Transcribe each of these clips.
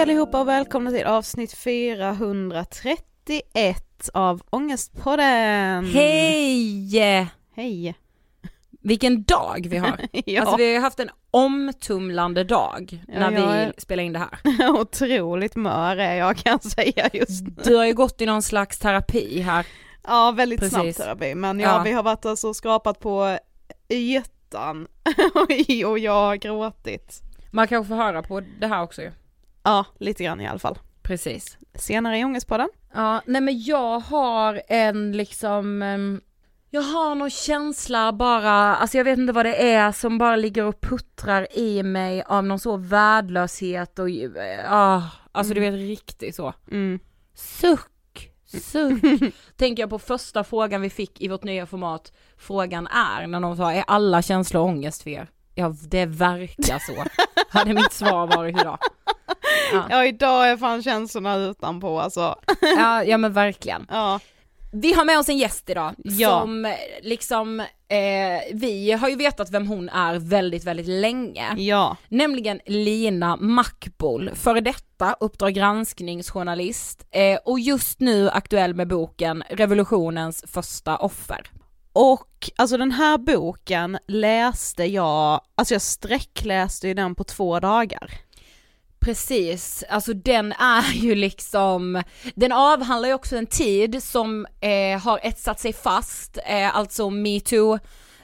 Hej allihopa och välkomna till avsnitt 431 av Ångestpodden! Hej! Hej! Vilken dag vi har! ja. Alltså vi har haft en omtumlande dag när ja, vi är... spelar in det här. Otroligt mör är jag kan säga just nu. Du har ju gått i någon slags terapi här. Ja, väldigt Precis. snabb terapi, men ja, ja. vi har varit alltså skrapat på ytan och jag har gråtit. Man kanske får höra på det här också ju. Ja, lite grann i alla fall. Precis. Senare i Ångestpodden. Ja, nej men jag har en liksom, um, jag har någon känsla bara, alltså jag vet inte vad det är som bara ligger och puttrar i mig av någon så värdelöshet och, ja, uh, alltså mm. du vet riktigt så. Mm. Suck, suck. Tänker jag på första frågan vi fick i vårt nya format, frågan är när någon sa, är alla känslor ångest för er? Ja, det verkar så. Hade mitt svar varit idag. Ja. ja, idag är fan känslorna utanpå alltså. ja, ja men verkligen. Ja. Vi har med oss en gäst idag Ja. som eh, liksom, eh, vi har ju vetat vem hon är väldigt, väldigt länge. Ja, Nämligen Lina Mackbol, före detta Uppdrag granskningsjournalist eh, och just nu aktuell med boken Revolutionens första offer. Och alltså den här boken läste jag, alltså jag sträckläste ju den på två dagar. Precis, alltså den är ju liksom, den avhandlar ju också en tid som eh, har etsat sig fast, eh, alltså metoo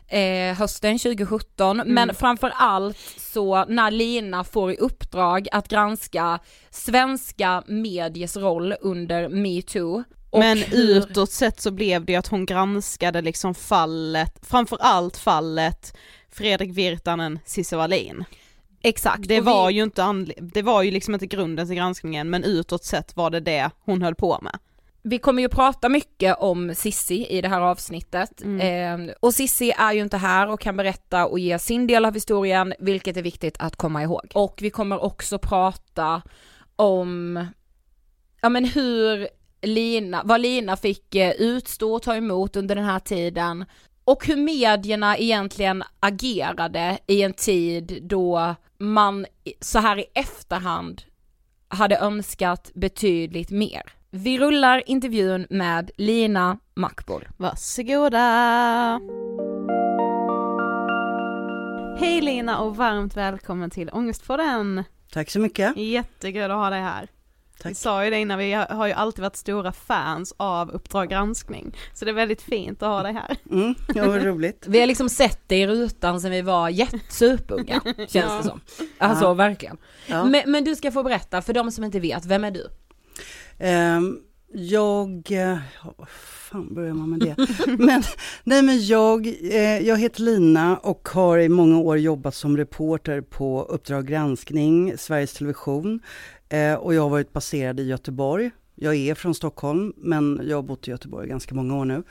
eh, hösten 2017, men framför allt så när Lina får i uppdrag att granska svenska mediers roll under metoo. Och Men hur- utåt sett så blev det ju att hon granskade liksom fallet, framförallt fallet Fredrik Virtanen, Cissi Wallin. Exakt. Det var vi, ju inte anle- det var ju liksom inte grunden till granskningen men utåt sett var det det hon höll på med. Vi kommer ju prata mycket om Sissi i det här avsnittet. Eh, och Sissi är ju inte här och kan berätta och ge sin del av historien, vilket är viktigt att komma ihåg. Och vi kommer också prata om, ja men hur Lina, vad Lina fick eh, utstå och ta emot under den här tiden. Och hur medierna egentligen agerade i en tid då man så här i efterhand hade önskat betydligt mer. Vi rullar intervjun med Lina Mackbol. Varsågoda! Hej Lina och varmt välkommen till Ångestpodden! Tack så mycket. Jättekul att ha dig här. Vi Tack. sa ju det innan, vi har ju alltid varit stora fans av Uppdrag granskning, så det är väldigt fint att ha dig här. Mm, ja, vad roligt. Vi har liksom sett dig i rutan sen vi var jättesupunga, känns det som. Alltså verkligen. Ja. Men, men du ska få berätta, för de som inte vet, vem är du? Ehm, jag, eh, ja, vad fan börjar man med det? men, nej men jag, eh, jag heter Lina och har i många år jobbat som reporter på Uppdrag granskning, Sveriges Television. Eh, och jag har varit baserad i Göteborg. Jag är från Stockholm, men jag har bott i Göteborg ganska många år nu.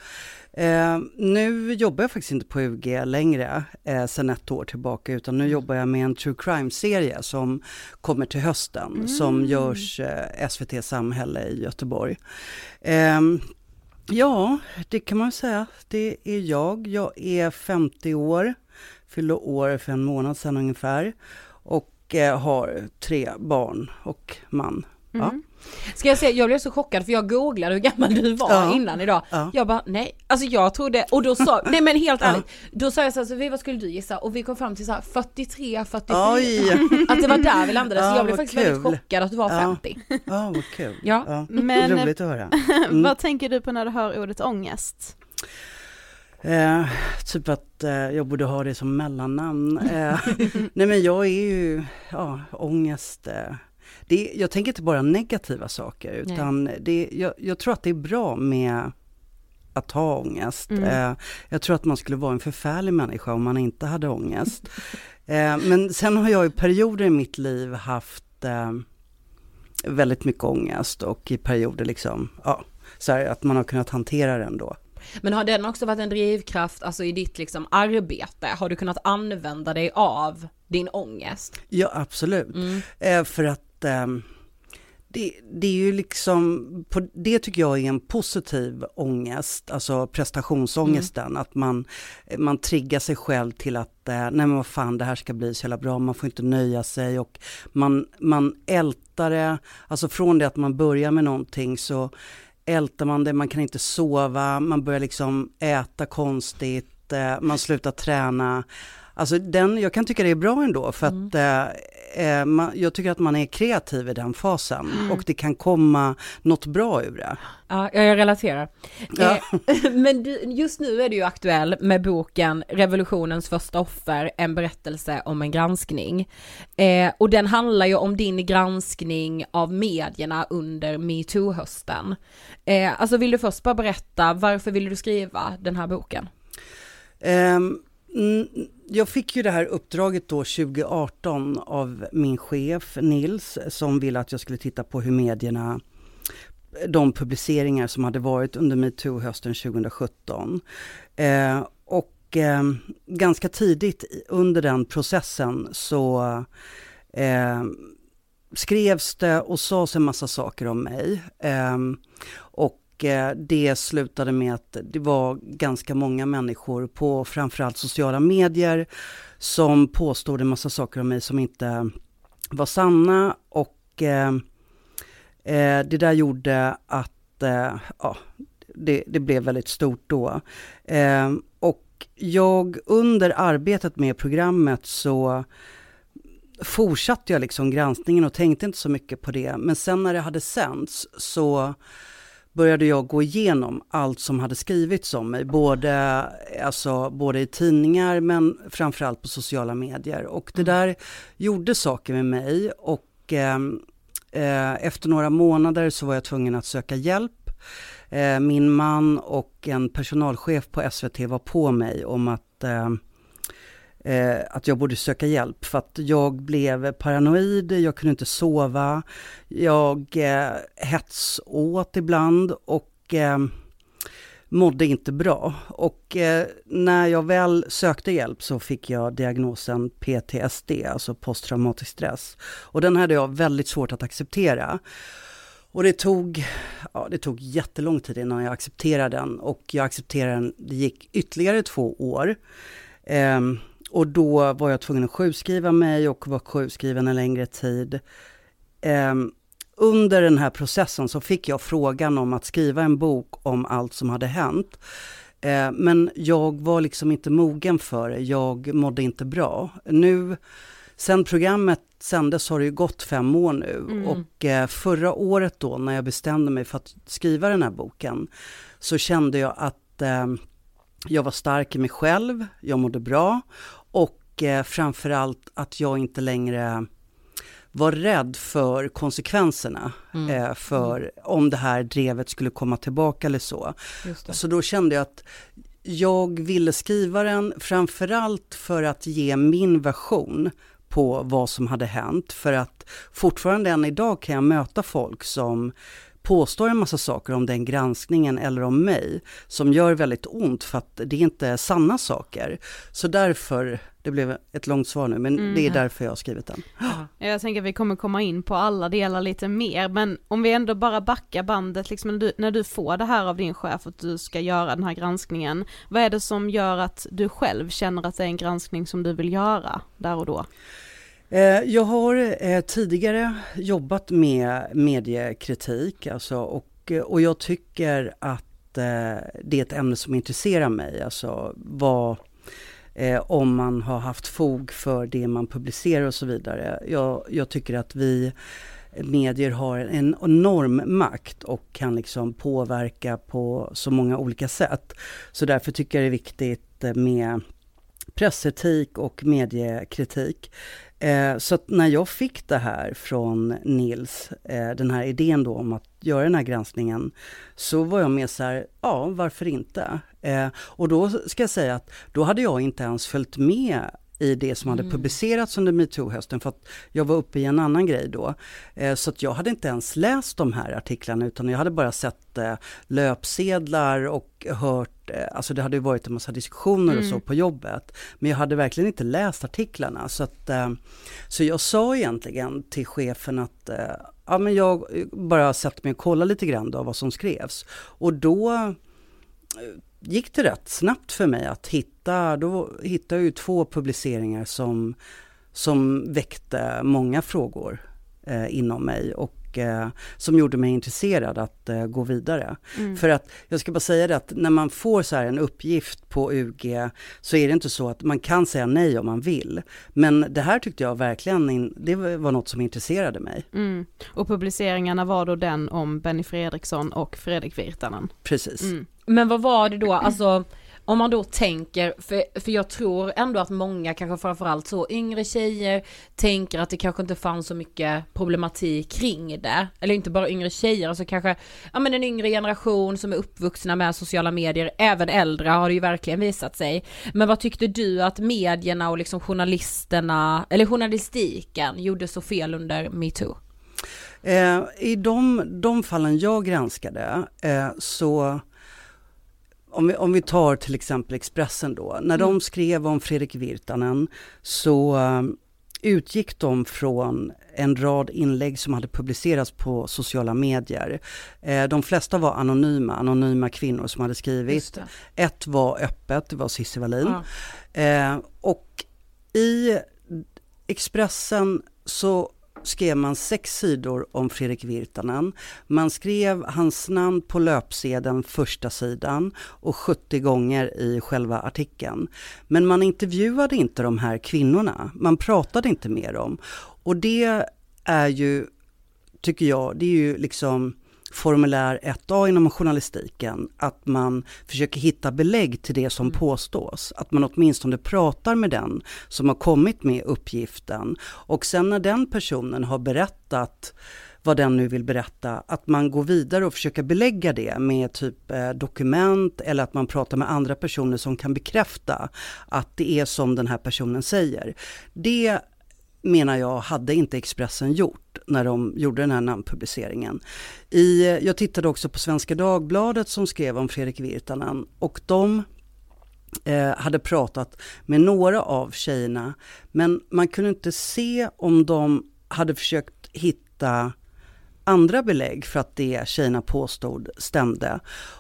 Eh, nu jobbar jag faktiskt inte på UG längre, eh, sedan ett år tillbaka, utan nu jobbar jag med en true crime-serie som kommer till hösten, som görs eh, SVT Samhälle i Göteborg. Ehm, ja, det kan man säga. Det är jag. Jag är 50 år, fyllde år för en månad sedan ungefär. Och eh, har tre barn och man. Ja. Ska jag säga, jag blev så chockad för jag googlade hur gammal du var Ja. innan idag. Ja. Jag bara nej, alltså jag trodde, och då sa, nej men helt ärligt, då sa jag så här, vad skulle du gissa? Och vi kom fram till så här 43, 44. Oj! Att det var där vi landade, så Ja, jag blev faktiskt väldigt kul. chockad att du var Ja. 50. Ja, vad kul. Ja. Men- Roligt att höra. Vad tänker du på när du hör ordet ångest? Eh, typ att eh, jag borde ha det som mellannamn. Eh, nej men jag är ju, ja, ångest. Eh, det, jag tänker inte bara negativa saker utan det, jag, jag tror att det är bra med att ha ångest. Eh, jag tror att man skulle vara en förfärlig människa om man inte hade ångest. Eh, men sen har jag i perioder i mitt liv haft väldigt mycket ångest och i perioder liksom, ja, så här att man har kunnat hantera den då. Men har den också varit en drivkraft, alltså i ditt liksom arbete? Har du kunnat använda dig av din ångest? Ja, absolut. Eh, för att ehm, det, det är ju liksom, på, det tycker jag är en positiv ångest, alltså prestationsångesten, att man, man triggar sig själv till att, eh, nej men vad fan det här ska bli så jävla bra, man får inte nöja sig och man, man ältar det, alltså från det att man börjar med någonting så ältar man det, man kan inte sova, man börjar liksom äta konstigt, eh, man slutar träna. Alltså den, jag kan tycka det är bra ändå för att eh, eh, man, jag tycker att man är kreativ i den fasen och det kan komma något bra ur det. Ja, jag relaterar. Ja. Eh, men du, just nu är du ju aktuell med boken Revolutionens första offer, en berättelse om en granskning. Eh, och den handlar ju om din granskning av medierna under metoo-hösten. Eh, alltså vill du först bara berätta, varför ville du skriva den här boken? Mm, jag fick ju det här uppdraget då 2018 av min chef Nils som ville att jag skulle titta på hur medierna de publiceringar som hade varit under metoo hösten 2017. Eh, och eh, ganska tidigt under den processen så eh, skrevs det och sades en massa saker om mig. Eh, och eh, det slutade med att det var ganska många människor på framförallt sociala medier som påstod en massa saker om mig som inte var sanna och eh, eh, det där gjorde att ja, det, det, blev väldigt stort då. Och jag under arbetet med programmet så fortsatte jag liksom granskningen och tänkte inte så mycket på det. Men sen när det hade sänts så började jag gå igenom allt som hade skrivits om mig, både, alltså, både i tidningar men framförallt på sociala medier. Och det mm. där gjorde saker med mig och eh, eh, efter några månader så var jag tvungen att söka hjälp. Eh, min man och en personalchef på SVT var på mig om att eh, eh, att jag borde söka hjälp för att jag blev paranoid, jag kunde inte sova, jag eh, hetsåt ibland och eh, mådde inte bra. Och eh, när jag väl sökte hjälp så fick jag diagnosen PTSD, alltså posttraumatisk stress. Och den hade jag väldigt svårt att acceptera. Och det tog, ja, det tog jättelång tid innan jag accepterade den och jag accepterade den, det gick ytterligare två år. Eh, och då var jag tvungen att sjukskriva mig och var sjukskriven en längre tid. Um, under den här processen så fick jag frågan om att skriva en bok om allt som hade hänt. Uh, men jag var liksom inte mogen för det, jag mådde inte bra. Nu, sen programmet sändes har det ju gått fem år nu mm. och uh, förra året då när jag bestämde mig för att skriva den här boken så kände jag att uh, jag var stark i mig själv, jag mådde bra och eh, framförallt att jag inte längre var rädd för konsekvenserna mm. eh, för mm. om det här drevet skulle komma tillbaka eller så. Så då kände jag att jag ville skriva den framförallt för att ge min version på vad som hade hänt. För att fortfarande än idag kan jag möta folk som påstår en massa saker om den granskningen eller om mig som gör väldigt ont för att det inte är sanna saker. Så därför, det blev ett långt svar nu, men mm. det är därför jag har skrivit den. Ja. Jag tänker att vi kommer komma in på alla delar lite mer, men om vi ändå bara backar bandet, liksom när du, när du får det här av din chef att du ska göra den här granskningen, vad är det som gör att du själv känner att det är en granskning som du vill göra där och då? Eh, jag har eh, tidigare jobbat med mediekritik alltså, och, eh, och jag tycker att det är ett ämne som intresserar mig. Alltså vad, om man har haft fog för det man publicerar och så vidare. Jag, jag tycker att vi medier har en enorm makt och kan liksom påverka på så många olika sätt. Så därför tycker jag det är viktigt med pressetik och mediekritik. Eh, så när jag fick det här från Nils, eh, den här idén då om att göra den här granskningen, så var jag mer så här, ja varför inte? Eh, och då ska jag säga att då hade jag inte ens följt med i det som hade mm. publicerats under metoo-hösten för att jag var uppe i en annan grej då. Eh, så att jag hade inte ens läst de här artiklarna utan jag hade bara sett eh, löpsedlar och hört, eh, alltså det hade ju varit en massa diskussioner mm. och så på jobbet. Men jag hade verkligen inte läst artiklarna så att, eh, så jag sa egentligen till chefen att eh, ja men jag bara satt mig och kollade lite grann då vad som skrevs. Och då eh, gick det rätt snabbt för mig att hitta, då hittade jag ju två publiceringar som, som väckte många frågor eh, inom mig och eh, som gjorde mig intresserad att eh, gå vidare. Mm. För att jag ska bara säga det att när man får så här en uppgift på UG så är det inte så att man kan säga nej om man vill. Men det här tyckte jag verkligen, in, det var något som intresserade mig. Mm. Och publiceringarna var då den om Benny Fredriksson och Fredrik Virtanen? Precis. Mm. Men vad var det då, alltså om man då tänker, för, för jag tror ändå att många, kanske framförallt så yngre tjejer, tänker att det kanske inte fanns så mycket problematik kring det. Eller inte bara yngre tjejer, alltså kanske, ja men en yngre generation som är uppvuxna med sociala medier, även äldre har det ju verkligen visat sig. Men vad tyckte du att medierna och liksom journalisterna, eller journalistiken gjorde så fel under metoo? Eh, I de, de fallen jag granskade eh, så om vi, om vi tar till exempel Expressen då, när mm. de skrev om Fredrik Virtanen så utgick de från en rad inlägg som hade publicerats på sociala medier. Eh, de flesta var anonyma, anonyma kvinnor som hade skrivit. Ett var öppet, det var Cissi Wallin. Ja. Eh, och i Expressen så skrev man sex sidor om Fredrik Virtanen. Man skrev hans namn på löpsedeln första sidan och 70 gånger i själva artikeln. Men man intervjuade inte de här kvinnorna, man pratade inte med dem. Och det är ju, tycker jag, det är ju liksom formulär 1A inom journalistiken, att man försöker hitta belägg till det som mm. påstås. Att man åtminstone pratar med den som har kommit med uppgiften. Och sen när den personen har berättat vad den nu vill berätta, att man går vidare och försöker belägga det med typ eh, dokument eller att man pratar med andra personer som kan bekräfta att det är som den här personen säger. Det menar jag hade inte Expressen gjort när de gjorde den här namnpubliceringen. I, jag tittade också på Svenska Dagbladet som skrev om Fredrik Virtanen och de eh, hade pratat med några av tjejerna men man kunde inte se om de hade försökt hitta andra belägg för att det tjejerna påstod stämde.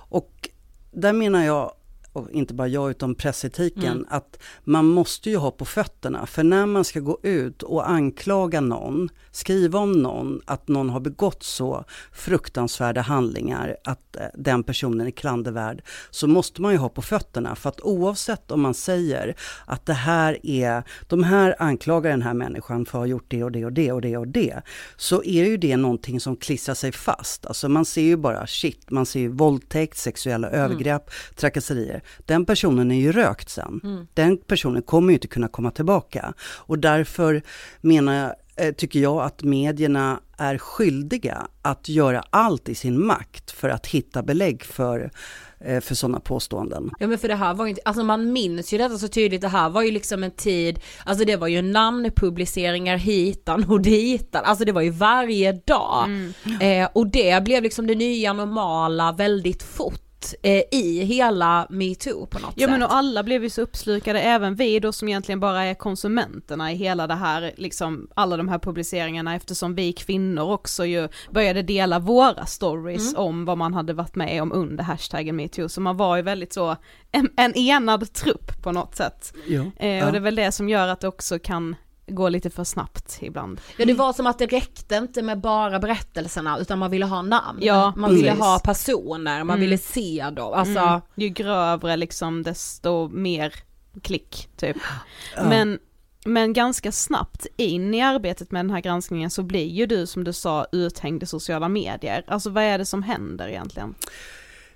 Och där menar jag och inte bara jag utan pressetiken, mm. att man måste ju ha på fötterna. För när man ska gå ut och anklaga någon, skriva om någon, att någon har begått så fruktansvärda handlingar, att eh, den personen är klandervärd, så måste man ju ha på fötterna. För att oavsett om man säger att det här är, de här anklagar den här människan för att ha gjort det och det och det och det och det, så är ju det någonting som klistrar sig fast. Alltså man ser ju bara shit, man ser ju våldtäkt, sexuella mm. övergrepp, trakasserier den personen är ju rökt sen. Mm. Den personen kommer ju inte kunna komma tillbaka. Och därför menar jag, eh, tycker jag att medierna är skyldiga att göra allt i sin makt för att hitta belägg för eh, för sådana påståenden. Ja men för det här var ju inte, alltså man minns ju detta så tydligt, det här var ju liksom en tid, alltså det var ju namnpubliceringar hitan och ditan, alltså det var ju varje dag. Mm. Eh, och det blev liksom det nya normala väldigt fort eh, i hela metoo på något ja, sätt. Ja men och alla blev ju så uppslukade, även vi då som egentligen bara är konsumenterna i hela det här, liksom alla de här publiceringarna eftersom vi kvinnor också ju började dela våra stories mm. om vad man hade varit med om under hashtaggen metoo, så man var ju väldigt så en, en enad trupp på något sätt. Ja, eh, ja. Och det är väl det som gör att det också kan går lite för snabbt ibland. Ja det var som att det räckte inte med bara berättelserna utan man ville ha namn. Ja, man ville precis. ha personer, man mm. ville se dem. Alltså... Mm. Ju grövre liksom desto mer klick typ. Ja. Men, men ganska snabbt in i arbetet med den här granskningen så blir ju du som du sa uthängd i sociala medier. Alltså vad är det som händer egentligen?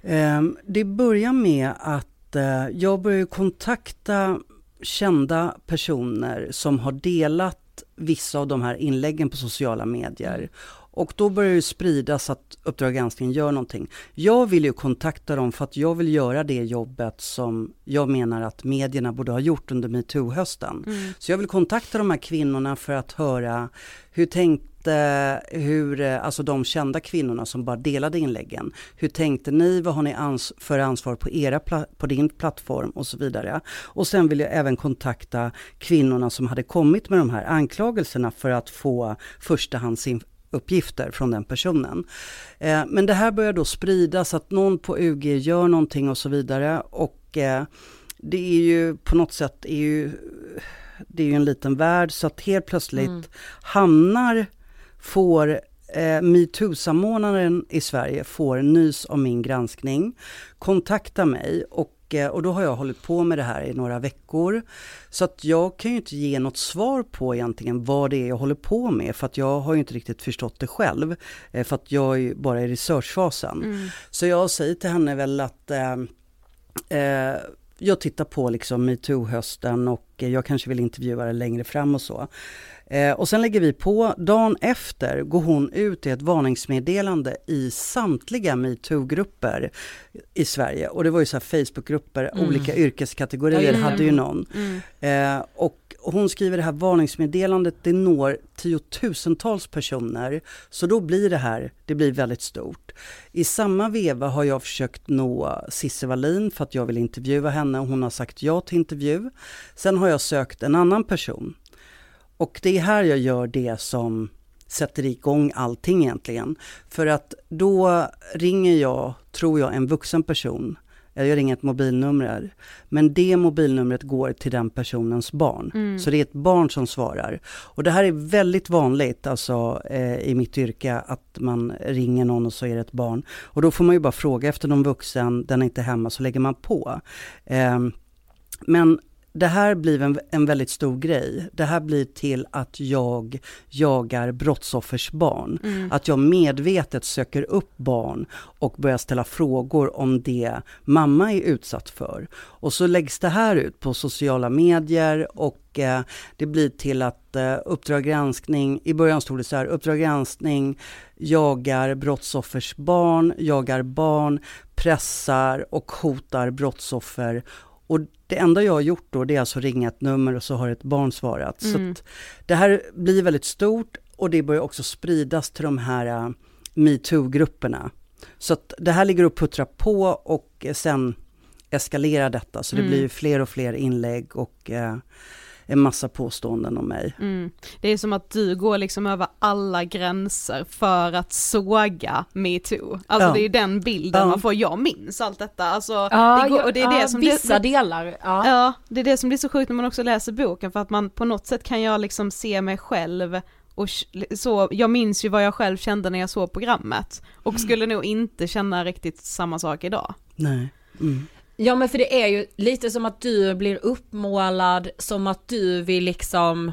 Um, det börjar med att uh, jag börjar kontakta kända personer som har delat vissa av de här inläggen på sociala medier. Och då börjar det spridas att Uppdrag granskning gör någonting. Jag vill ju kontakta dem för att jag vill göra det jobbet som jag menar att medierna borde ha gjort under metoo-hösten. Mm. Så jag vill kontakta de här kvinnorna för att höra hur tänkte hur, alltså de kända kvinnorna som bara delade inläggen. Hur tänkte ni? Vad har ni ans för ansvar på, era på din plattform och så vidare. Och sen vill jag även kontakta kvinnorna som hade kommit med de här anklagelserna för att få förstahandsuppgifter från den personen. Eh, men det här börjar då spridas att någon på UG gör någonting och så vidare och eh, det är ju på något sätt är ju det är ju en liten värld så att helt plötsligt mm. hamnar får eh, metoo-samordnaren i Sverige får nys om min granskning, kontakta mig och, eh, och då har jag hållit på med det här i några veckor. Så att jag kan ju inte ge något svar på egentligen vad det är jag håller på med för att jag har ju inte riktigt förstått det själv. Eh, för att jag är ju bara i researchfasen. Mm. Så jag säger till henne väl att eh, eh jag tittar på liksom metoo-hösten och jag kanske vill intervjua det längre fram och så. Eh, och sen lägger vi på, dagen efter går hon ut i ett varningsmeddelande i samtliga metoo-grupper i Sverige. Och det var ju så Facebookgrupper, mm. olika yrkeskategorier mm. hade ju någon. Mm. Eh, och hon skriver det här varningsmeddelandet, det når tiotusentals personer. Så då blir det här, det blir väldigt stort. I samma veva har jag försökt nå Cissi Wallin för att jag vill intervjua henne och hon har sagt ja till intervju. Sen har jag sökt en annan person och det är här jag gör det som sätter igång allting egentligen. För att då ringer jag, tror jag, en vuxen person. Jag ringer ett mobilnummer. Men det mobilnumret går till den personens barn. Mm. Så det är ett barn som svarar. Och det här är väldigt vanligt alltså, eh, i mitt yrke, att man ringer någon och så är det ett barn. Och då får man ju bara fråga efter någon vuxen, den är inte hemma, så lägger man på. Eh, men det här blir en, en väldigt stor grej. Det här blir till att jag jagar brottsoffers barn. Mm. Att jag medvetet söker upp barn och börjar ställa frågor om det mamma är utsatt för. Och så läggs det här ut på sociala medier och eh, det blir till att eh, Uppdrag granskning, i början stod det så här, Uppdrag granskning jagar brottsoffers barn, jagar barn, pressar och hotar brottsoffer och det enda jag har gjort då det är alltså ringa ett nummer och så har ett barn svarat. Mm. Så det här blir väldigt stort och det börjar också spridas till de här uh, metoo-grupperna. Så det här ligger och puttrar på och sen eskalerar detta. Så det mm. blir fler och fler inlägg och uh, en massa påståenden om mig. Mm. Det är som att du går liksom över alla gränser för att såga metoo. Alltså ja. det är den bilden ja. man får, jag minns allt detta. Alltså, ja, det går, och det är det som vissa blir, delar. Ja. ja, det är det som blir så sjukt när man också läser boken för att man på något sätt kan jag liksom se mig själv och så, jag minns ju vad jag själv kände när jag såg programmet och mm. skulle nog inte känna riktigt samma sak idag. Nej. Mm. Ja men för det är ju lite som att du blir uppmålad som att du vill liksom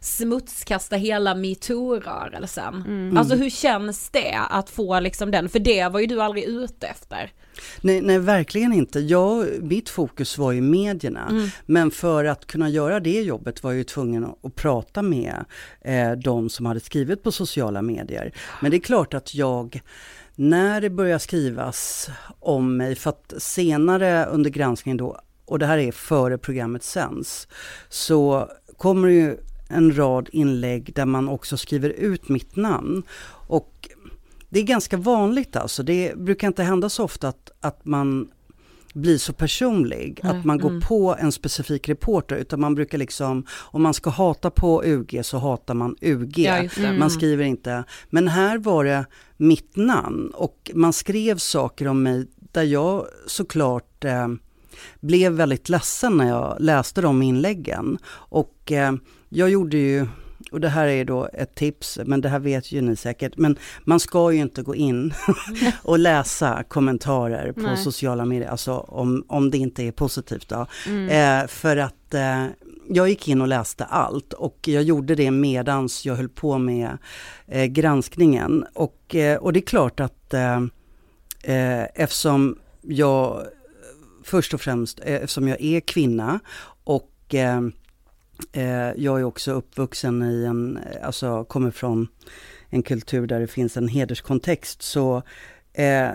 smutskasta hela metoo-rörelsen. Mm. Alltså hur känns det att få liksom den, för det var ju du aldrig ute efter. Nej, nej verkligen inte. Jag, mitt fokus var ju medierna. Mm. Men för att kunna göra det jobbet var jag ju tvungen att, prata med eh, de som hade skrivit på sociala medier. Men det är klart att jag när det börjar skrivas om mig, för att senare under granskningen då, och det här är före programmet sänds, så kommer det ju en rad inlägg där man också skriver ut mitt namn. Och det är ganska vanligt alltså, det brukar inte hända så ofta att, att man blir så personlig, mm, att man går mm. på en specifik reporter, utan man brukar liksom, om man ska hata på UG så hatar man UG. Ja, man mm. skriver inte, men här var det mitt namn och man skrev saker om mig där jag såklart eh, blev väldigt ledsen när jag läste de inläggen. Och eh, jag gjorde ju och det här är då ett tips, men det här vet ju ni säkert, men man ska ju inte gå in och läsa kommentarer på Nej. sociala medier, alltså om, om det inte är positivt då. Mm. Eh, för att eh, jag gick in och läste allt och jag gjorde det medans jag höll på med eh, granskningen. Och, eh, och det är klart att eh, eh eftersom jag, först och främst, eftersom jag är kvinna och jag är också uppvuxen i en, alltså kommer från en kultur där det finns en hederskontext. Så eh,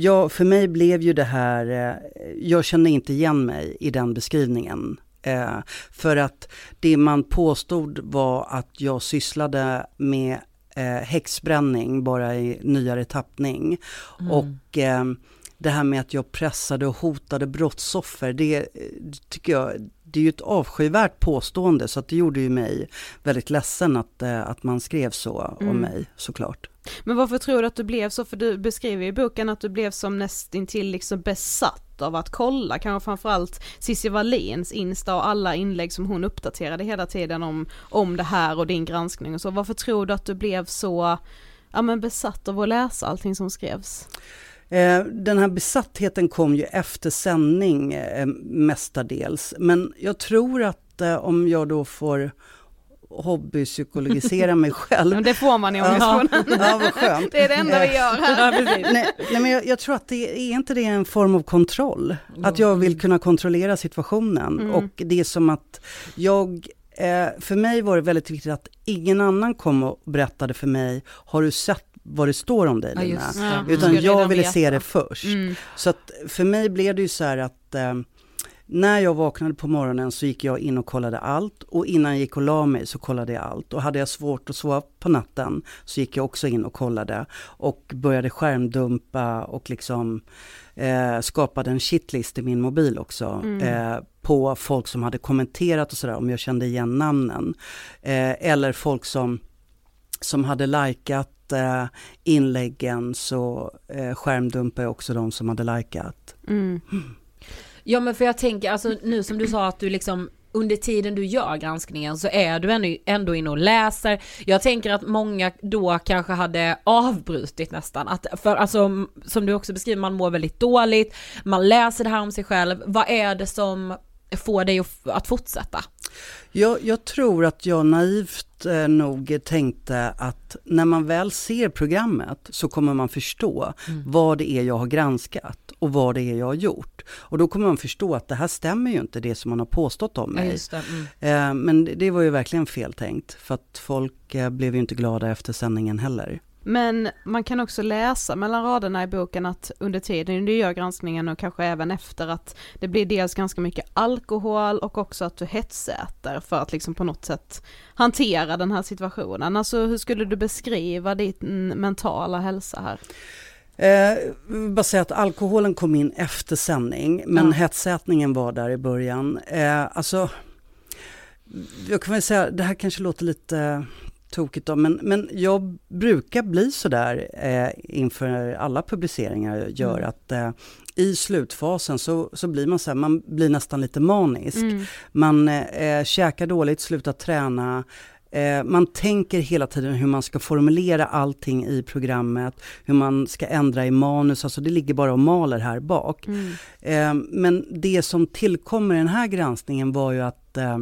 jag, för mig blev ju det här, eh, jag kände inte igen mig i den beskrivningen. Eh, för att det man påstod var att jag sysslade med eh, häxbränning bara i nyare tappning. Mm. Och eh, det här med att jag pressade och hotade brottsoffer, det eh, tycker jag det är ju ett avskyvärt påstående så att det gjorde ju mig väldigt ledsen att, eh, att man skrev så mm. om mig såklart. Men varför tror du att du blev så? För du beskriver i boken att du blev som nästintill liksom besatt av att kolla, kanske framförallt Cissi Wallins Insta och alla inlägg som hon uppdaterade hela tiden om, om det här och din granskning och så. Varför tror du att du blev så, ja men besatt av att läsa allting som skrevs? Eh, den här besattheten kom ju efter sändning eh, mestadels. Men jag tror att eh, om jag då får hobbypsykologisera mig själv. Det får man i ångestfonden. Ja, vad skönt. Det är det enda vi gör här. nej, nej, men jag, jag, tror att det är inte det en form av kontroll? Att jag vill kunna kontrollera situationen. Mm. Och det är som att jag för mig var det väldigt viktigt att ingen annan kom och berättade för mig, har du sett vad det står om dig ja, Lina. Ja. Utan jag ville se det först. Mm. Så att för mig blev det ju så här att eh, när jag vaknade på morgonen så gick jag in och kollade allt och innan jag gick och la mig så kollade jag allt. Och hade jag svårt att sova på natten så gick jag också in och kollade och började skärmdumpa och liksom eh, skapade en shitlist i min mobil också. Mm. Eh, på folk som hade kommenterat och sådär om jag kände igen namnen. Eh, eller folk som, som hade likat eh, inläggen så eh, skärmdumpade jag också de som hade likat. Mm. Ja men för jag tänker, alltså nu som du sa att du liksom under tiden du gör granskningen så är du ändå, ändå inne och läser. Jag tänker att många då kanske hade avbrutit nästan. Att, för alltså som du också beskriver, man mår väldigt dåligt, man läser det här om sig själv. Vad är det som får dig att fortsätta? Jag, jag tror att jag naivt eh, nog tänkte att när man väl ser programmet så kommer man förstå mm. vad det är jag har granskat och vad det är jag har gjort. Och då kommer man förstå att det här stämmer ju inte det som man har påstått om mig. Ja, mm. eh, men det var ju verkligen fel tänkt för att folk eh, blev ju inte glada efter sändningen heller. Men man kan också läsa mellan raderna i boken att under tiden du gör granskningen och kanske även efter att det blir dels ganska mycket alkohol och också att du hetsäter för att liksom på något sätt hantera den här situationen. Alltså hur skulle du beskriva din mentala hälsa här? Eh, bara säga att alkoholen kom in efter sändning men ja. hetsätningen var där i början. Eh, alltså, jag kan väl säga, det här kanske låter lite tokigt då, men, men jag brukar bli sådär eh, inför alla publiceringar jag gör, mm. att eh, i slutfasen så, så blir man så här, man blir nästan lite manisk. Mm. Man eh, käkar dåligt, slutar träna, eh, man tänker hela tiden hur man ska formulera allting i programmet, hur man ska ändra i manus, alltså det ligger bara och maler här bak. Mm. Eh, men det som tillkommer i den här granskningen var ju att eh,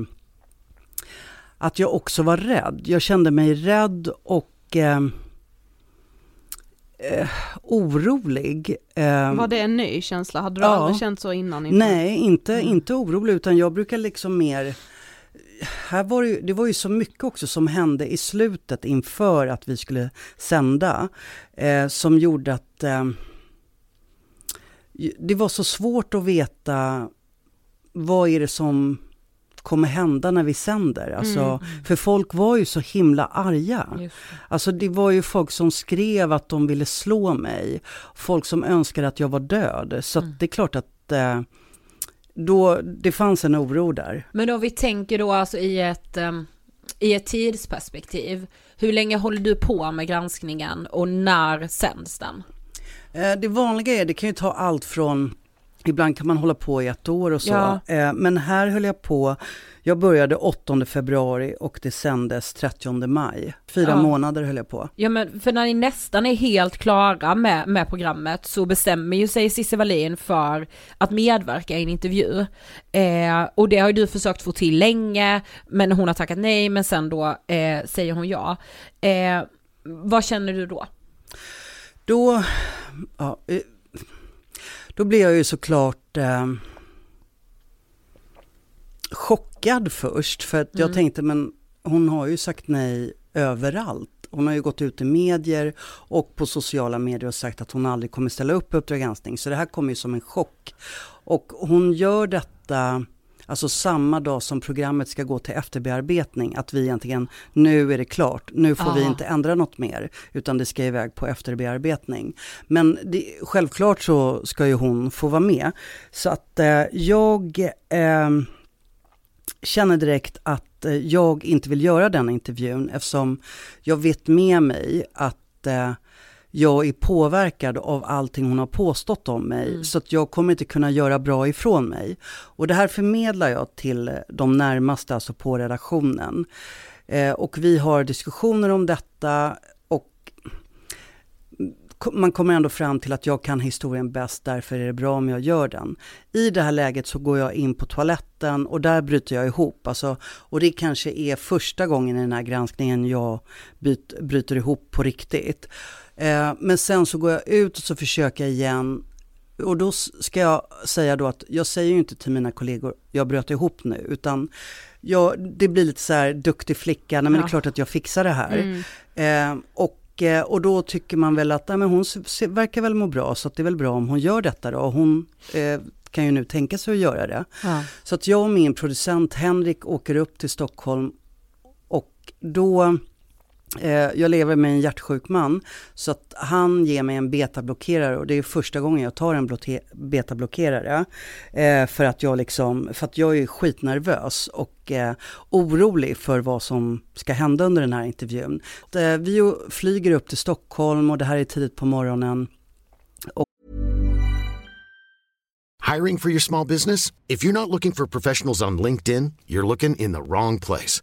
att jag också var rädd. Jag kände mig rädd och eh, eh, orolig. Eh, var det en ny känsla? Hade du ja, aldrig känt så innan? Inför? Nej, inte, mm. inte orolig utan jag brukar liksom mer här var det, det var ju så mycket också som hände i slutet inför att vi skulle sända. Eh, som gjorde att eh, det var så svårt att veta vad är det som kommer hända när vi sänder. Alltså, mm. För folk var ju så himla arga. Just. Alltså det var ju folk som skrev att de ville slå mig. Folk som önskade att jag var död. Så mm. det är klart att eh, då, det fanns en oro där. Men om vi tänker då alltså i ett, um, i ett tidsperspektiv. Hur länge håller du på med granskningen och när sänds den? Eh, det vanliga är, det kan ju ta allt från Ibland kan man hålla på i ett år och så. Ja. Eh, men här höll jag på, jag började 8 februari och det sändes 30 maj. Fyra ja. månader höll jag på. Ja men för när ni nästan är helt klara med, med programmet så bestämmer ju sig Cissi Wallin för att medverka i en intervju. Eh, och det har ju du försökt få till länge, men hon har tackat nej, men sen då eh, säger hon ja. Eh, vad känner du då? Då, ja, eh, då blev jag ju såklart eh, chockad först för att jag mm. tänkte men hon har ju sagt nej överallt. Hon har ju gått ut i medier och på sociala medier och sagt att hon aldrig kommer ställa upp på Uppdrag granskning. Så det här kommer ju som en chock. Och hon gör detta alltså samma dag som programmet ska gå till efterbearbetning, att vi egentligen, nu är det klart, nu får Aha. vi inte ändra något mer, utan det ska iväg på efterbearbetning. Men det, självklart så ska ju hon få vara med. Så att eh, jag eh, känner direkt att eh, jag inte vill göra den intervjun eftersom jag vet med mig att eh, jag är påverkad av allting hon har påstått om mig. Mm. Så att jag kommer inte kunna göra bra ifrån mig. Och det här förmedlar jag till de närmaste, alltså på redaktionen. Eh, och vi har diskussioner om detta man kommer ändå fram till att jag kan historien bäst, därför är det bra om jag gör den. I det här läget så går jag in på toaletten och där bryter jag ihop. Alltså, och det kanske är första gången i den här granskningen jag byt, bryter ihop på riktigt. Eh, men sen så går jag ut och så försöker jag igen. Och då ska jag säga då att jag säger ju inte till mina kollegor, jag bröt ihop nu, utan jag, det blir lite så här duktig flicka, nej men ja. det är klart att jag fixar det här. Mm. Eh, och och då tycker man väl att nej, men hon verkar väl må bra, så det är väl bra om hon gör detta då. Hon eh, kan ju nu tänka sig att göra det. Ja. Så att jag och min producent Henrik åker upp till Stockholm och då Eh, jag lever med en hjärtsjuk man, så att han ger mig en betablockerare och det är första gången jag tar en betablockerare. Eh, för, att jag liksom, för att jag är skitnervös och eh, orolig för vad som ska hända under den här intervjun. Eh, vi flyger upp till Stockholm och det här är tidigt på morgonen. Och Hiring for your small business? If you're not looking for professionals on LinkedIn, you're looking in the wrong place.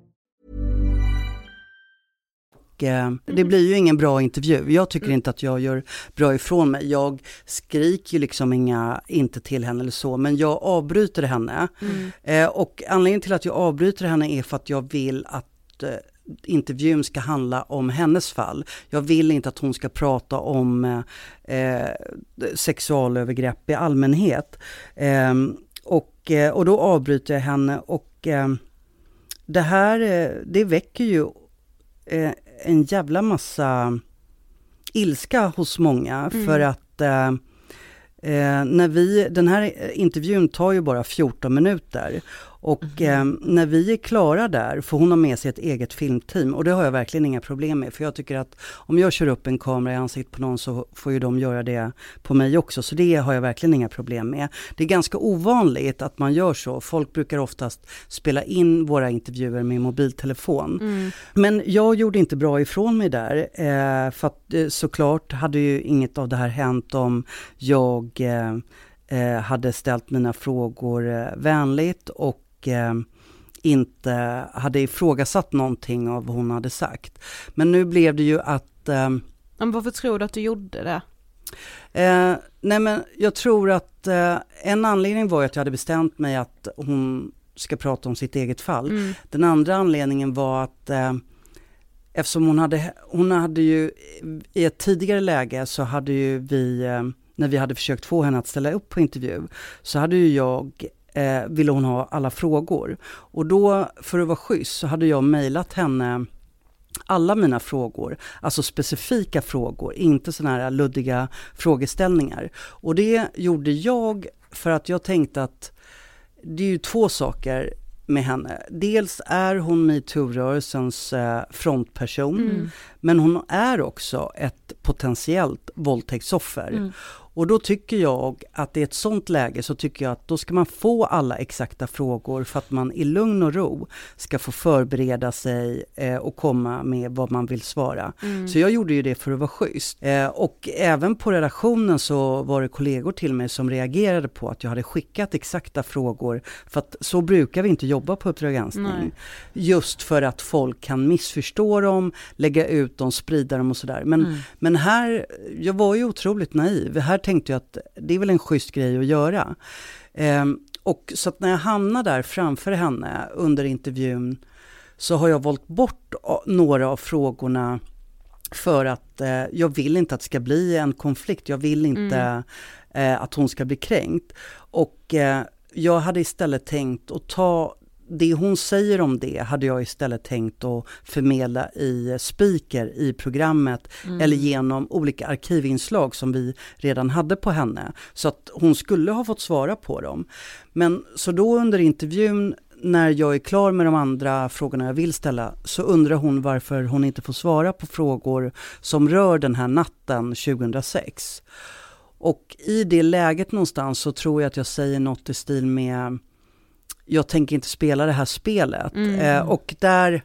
Eh, det blir ju ingen bra intervju. Jag tycker mm. inte att jag gör bra ifrån mig. Jag skriker ju liksom inga, inte till henne eller så, men jag avbryter henne. Mm. Eh, och anledningen till att jag avbryter henne är för att jag vill att eh, intervjun ska handla om hennes fall. Jag vill inte att hon ska prata om eh, sexualövergrepp i allmänhet. Eh, och, och då avbryter jag henne och eh, det här, det väcker ju en jävla massa ilska hos många mm. för att eh, eh, när vi, den här intervjun tar ju bara 14 minuter och mm. eh, när vi är klara där får hon ha med sig ett eget filmteam och det har jag verkligen inga problem med. För jag tycker att om jag kör upp en kamera i ansiktet på någon så får ju de göra det på mig också. Så det har jag verkligen inga problem med. Det är ganska ovanligt att man gör så. Folk brukar oftast spela in våra intervjuer med mobiltelefon. Mm. Men jag gjorde inte bra ifrån mig där. Eh, för att eh, såklart hade ju inget av det här hänt om jag eh, eh hade ställt mina frågor eh, vänligt och eh, inte hade ifrågasatt någonting av vad hon hade sagt. Men nu blev det ju att... Eh, men varför tror du att du gjorde det? Eh, nej men jag tror att eh, en anledning var att jag hade bestämt mig att hon ska prata om sitt eget fall. Mm. Den andra anledningen var att eh, eftersom hon hade, hon hade ju i ett tidigare läge så hade ju vi, eh, när vi hade försökt få henne att ställa upp på intervju, så hade ju jag eh, ville hon ha alla frågor. Och då, för att vara schysst, så hade jag mejlat henne alla mina frågor, alltså specifika frågor, inte sådana här luddiga frågeställningar. Och det gjorde jag för att jag tänkte att det är ju två saker med henne. Dels är hon metoo-rörelsens eh, frontperson, mm. men hon är också ett potentiellt våldtäktsoffer. Mm. Och då tycker jag att i ett sånt läge så tycker jag att då ska man få alla exakta frågor för att man i lugn och ro ska få förbereda sig eh, och komma med vad man vill svara. Mm. Så jag gjorde ju det för att vara schysst. Eh, och även på redaktionen så var det kollegor till mig som reagerade på att jag hade skickat exakta frågor. För att så brukar vi inte jobba på Uppdrag granskning. Just för att folk kan missförstå dem, lägga ut dem, sprida dem och sådär. Men, mm. men här, jag var ju otroligt naiv. Här tänkte jag att det är väl en schysst grej att göra. Eh, och så att när jag hamnar där framför henne under intervjun så har jag valt bort några av frågorna för att eh, jag vill inte att det ska bli en konflikt. Jag vill inte mm. eh, att hon ska bli kränkt. Och eh, jag hade istället tänkt att ta det hon säger om det hade jag istället tänkt att förmedla i speaker i programmet mm. eller genom olika arkivinslag som vi redan hade på henne. Så att hon skulle ha fått svara på dem. Men så då under intervjun när jag är klar med de andra frågorna jag vill ställa så undrar hon varför hon inte får svara på frågor som rör den här natten 2006. Och i det läget någonstans så tror jag att jag säger något i stil med jag tänker inte spela det här spelet. Mm. Eh, och där,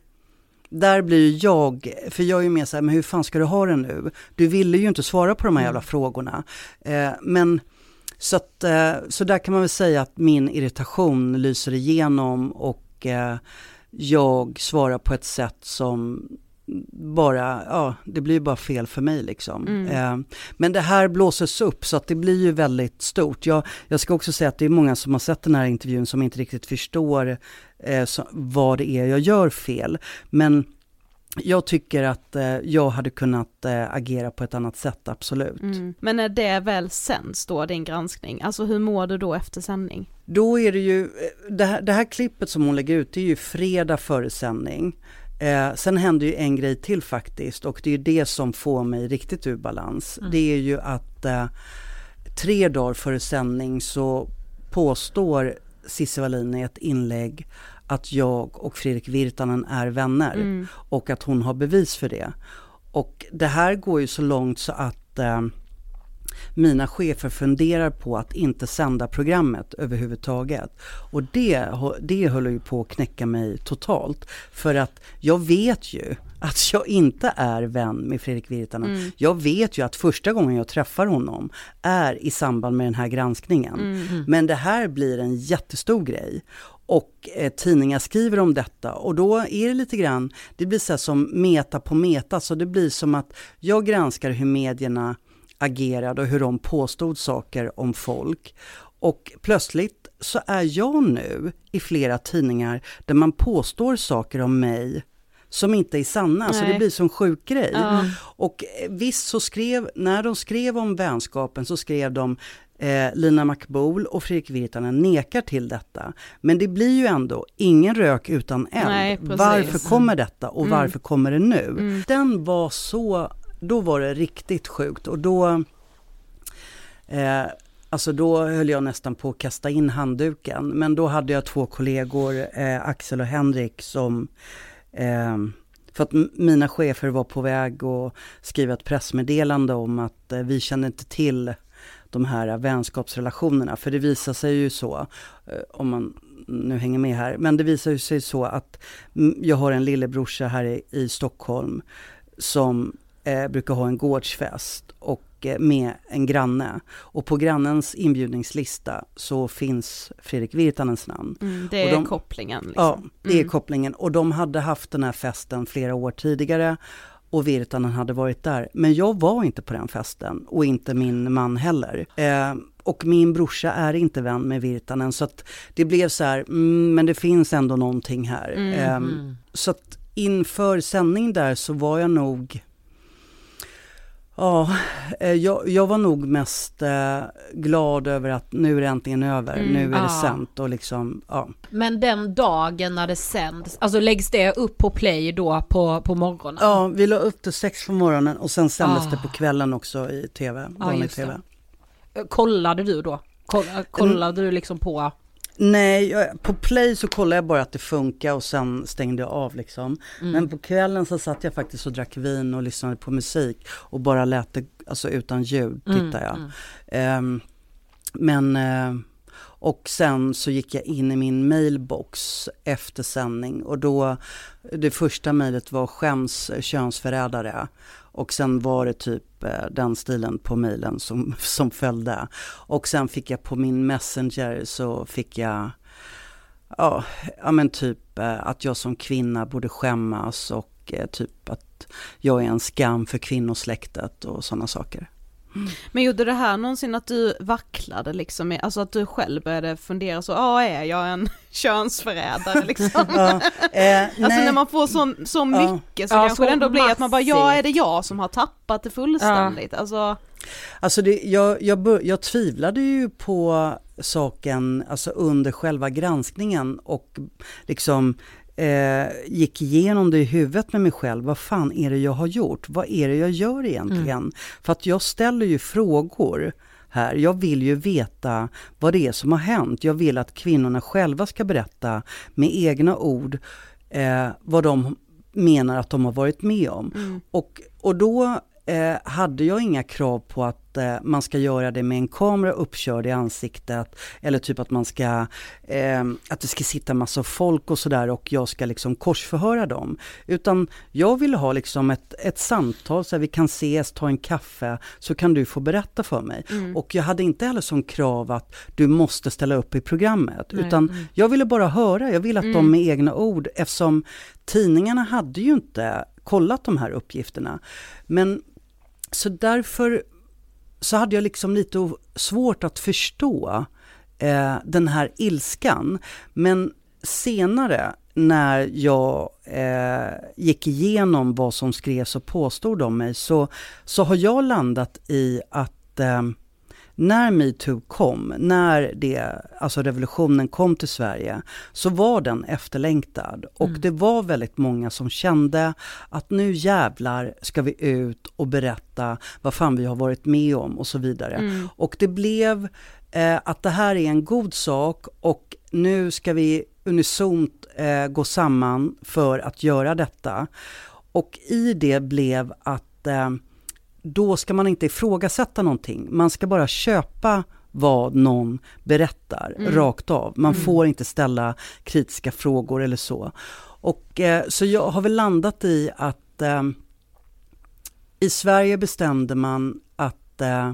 där blir jag, för jag är ju mer så här, men hur fan ska du ha det nu? Du ville ju inte svara på de här jävla frågorna. Eh, men så, att, eh, så där kan man väl säga att min irritation lyser igenom och eh, jag svarar på ett sätt som bara, ja, det blir bara fel för mig liksom. Mm. Eh, men det här blåses upp så att det blir ju väldigt stort. Jag, jag ska också säga att det är många som har sett den här intervjun som inte riktigt förstår eh, så, vad det är jag gör fel. Men jag tycker att eh, jag hade kunnat eh, agera på ett annat sätt, absolut. Mm. Men när det väl sänds då, din granskning, alltså hur mår du då efter sändning? Då är det ju, eh, det här, det här klippet som hon lägger ut, det är ju fredag före sändning. Eh, sen händer ju en grej till faktiskt och det är det som får mig riktigt ur balans. Mm. Det är ju att eh, tre dagar före sändning så påstår Cissi Wallin i ett inlägg att jag och Fredrik Virtanen är vänner Mm. och att hon har bevis för det. Och det här går ju så långt så att eh, mina chefer funderar på att inte sända programmet överhuvudtaget. Och det, det höll ju på att knäcka mig totalt. För att jag vet ju att jag inte är vän med Fredrik Virtanen. Mm. Jag vet ju att första gången jag träffar honom är i samband med den här granskningen. Mm. Men det här blir en jättestor grej. Och eh, tidningar skriver om detta och då är det lite grann, det blir så som meta på meta, så det blir som att jag granskar hur medierna agerade och hur de påstod saker om folk. Och plötsligt så är jag nu i flera tidningar där man påstår saker om mig som inte är sanna, så Nej. det blir som sjuk grej. Ja. Och eh, visst så skrev, när de skrev om vänskapen så skrev de eh, Lina Makboul och Fredrik Virtanen nekar till detta. Men det blir ju ändå ingen rök utan eld. Nej, varför kommer detta och Mm. varför kommer det nu? Mm. Den var så, då var det riktigt sjukt och då Eh, alltså då höll jag nästan på att kasta in handduken. Men då hade jag två kollegor, eh, Axel och Henrik, som... Eh, för att mina chefer var på väg att skriva ett pressmeddelande om att eh, vi kände inte till de här vänskapsrelationerna. För det visar sig ju så, eh, om man nu hänger med här, men det visar ju sig så att jag har en lillebrorsa här i, i Stockholm som eh, brukar ha en gårdsfest och eh, med en granne. Och på grannens inbjudningslista så finns Fredrik Virtanens namn. Mm, det är de- kopplingen. Liksom. Ja, det är Mm. kopplingen. Och de hade haft den här festen flera år tidigare och Virtanen hade varit där. Men jag var inte på den festen och inte min man heller. Eh, och min brorsa är inte vän med Virtanen så att det blev så här, mm, men det finns ändå någonting här. Mm. Eh, så att inför sändning där så var jag nog Ja, eh, jag, jag var nog mest eh, glad över att nu är det äntligen över, Mm, nu är det ja. sänt och liksom, ja. Men den dagen när det sänds, alltså läggs det upp på play då på, på morgonen? Ja, vi la upp det sex på morgonen och sen sändes Ah. det på kvällen också i tv, vanlig det. tv. Kollade du då? Koll- Kollade du liksom på? Nej, jag, på play så kollade jag bara att det funkar och sen stängde jag av liksom. Mm. Men på kvällen så satt jag faktiskt och drack vin och lyssnade på musik och bara lät det, alltså utan ljud Mm, tittade jag. mm. Ehm, men, eh, och sen så gick jag in i min mailbox efter sändning och då, det första mejlet var skäms könsförrädare. Och sen var det typ eh, den stilen på mejlen som, som följde. Och sen fick jag på min messenger så fick jag, ja, ja men typ eh, att jag som kvinna borde skämmas och eh, typ att jag är en skam för kvinnosläktet och sådana saker. Men gjorde det här någonsin att du vacklade liksom, alltså att du själv började fundera så, ja är jag en könsförrädare liksom? Ja, eh, Alltså nej. när man får så, så Ja. mycket så Ja, kanske så det ändå blir att man bara, ja massivt. är det jag som har tappat det fullständigt? Alltså, Alltså det, jag, jag, jag tvivlade ju på saken alltså under själva granskningen och liksom eh, gick igenom det i huvudet med mig själv. Vad fan är det jag har gjort? Vad är det jag gör egentligen? För att jag ställer ju frågor här. Jag vill ju veta vad det är som har hänt. Jag vill att kvinnorna själva ska berätta med egna ord eh, vad de menar att de har varit med om. Mm. Och, och då eh, hade jag inga krav på att eh, man ska göra det med en kamera uppkörd i ansiktet eller typ att man ska, eh, att det ska sitta massa folk och sådär och jag ska liksom korsförhöra dem. Utan jag vill ha liksom ett, ett samtal så att vi kan ses, ta en kaffe, så kan du få berätta för mig. Mm. Och jag hade inte heller som krav att du måste ställa upp i programmet, Nej. utan Mm. jag ville bara höra, jag ville att de Mm. med egna ord, eftersom tidningarna hade ju inte kollat de här uppgifterna. Men så därför så hade jag liksom lite svårt att förstå eh, den här ilskan. Men senare när jag eh, gick igenom vad som skrevs och påstod om mig så, så har jag landat i att eh, när metoo kom, när det, alltså revolutionen kom till Sverige, så var den efterlängtad. Och Mm. det var väldigt många som kände att nu jävlar ska vi ut och berätta vad fan vi har varit med om och så vidare. Mm. Och det blev eh, att det här är en god sak och nu ska vi unisont eh, gå samman för att göra detta. Och i det blev att eh, då ska man inte ifrågasätta någonting. Man ska bara köpa vad någon berättar Mm. rakt av. Man Mm. får inte ställa kritiska frågor eller så. Och eh, så jag har väl landat i att eh, i Sverige bestämde man att eh,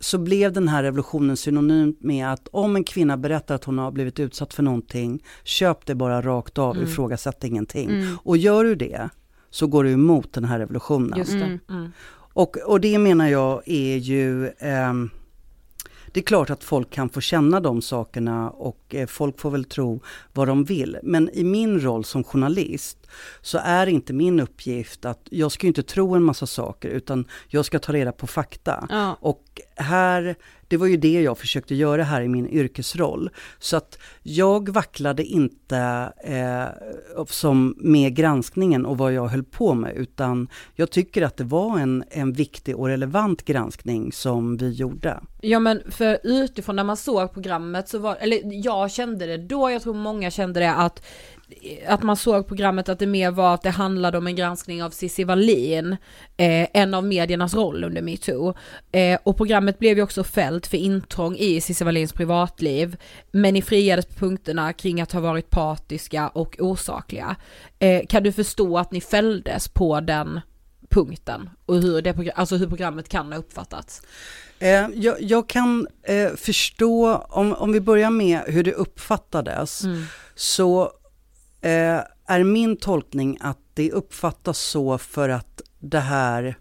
så blev den här revolutionen synonymt med att om en kvinna berättar att hon har blivit utsatt för någonting, köp det bara rakt av, Mm. ifrågasätt ingenting. Mm. Och gör du det, så går du emot den här revolutionen. Just det. Mm. Och, och det menar jag är ju, ehm, det är klart att folk kan få känna de sakerna och eh, folk får väl tro vad de vill. Men i min roll som journalist så är inte min uppgift att, jag ska inte tro en massa saker utan jag ska ta reda på fakta. Ja. Och här, det var ju det jag försökte göra här i min yrkesroll. Så att jag vacklade inte eh, som med granskningen och vad jag höll på med, utan jag tycker att det var en, en viktig och relevant granskning som vi gjorde. Ja men för utifrån när man såg programmet så var, eller jag kände det då, jag tror många kände det att att man såg programmet att det mer var att det handlade om en granskning av Cissi Wallin, eh, en av mediernas roll under metoo. Eh, och programmet blev ju också fällt för intrång i Cissi Wallins privatliv, men ni friades på punkterna kring att ha varit partiska och osakliga. Eh, kan du förstå att ni fälldes på den punkten och hur, det, alltså hur programmet kan ha uppfattats? Eh, jag, jag kan eh, förstå, om, om vi börjar med hur det uppfattades, Mm. så är min tolkning att det uppfattas så för att det här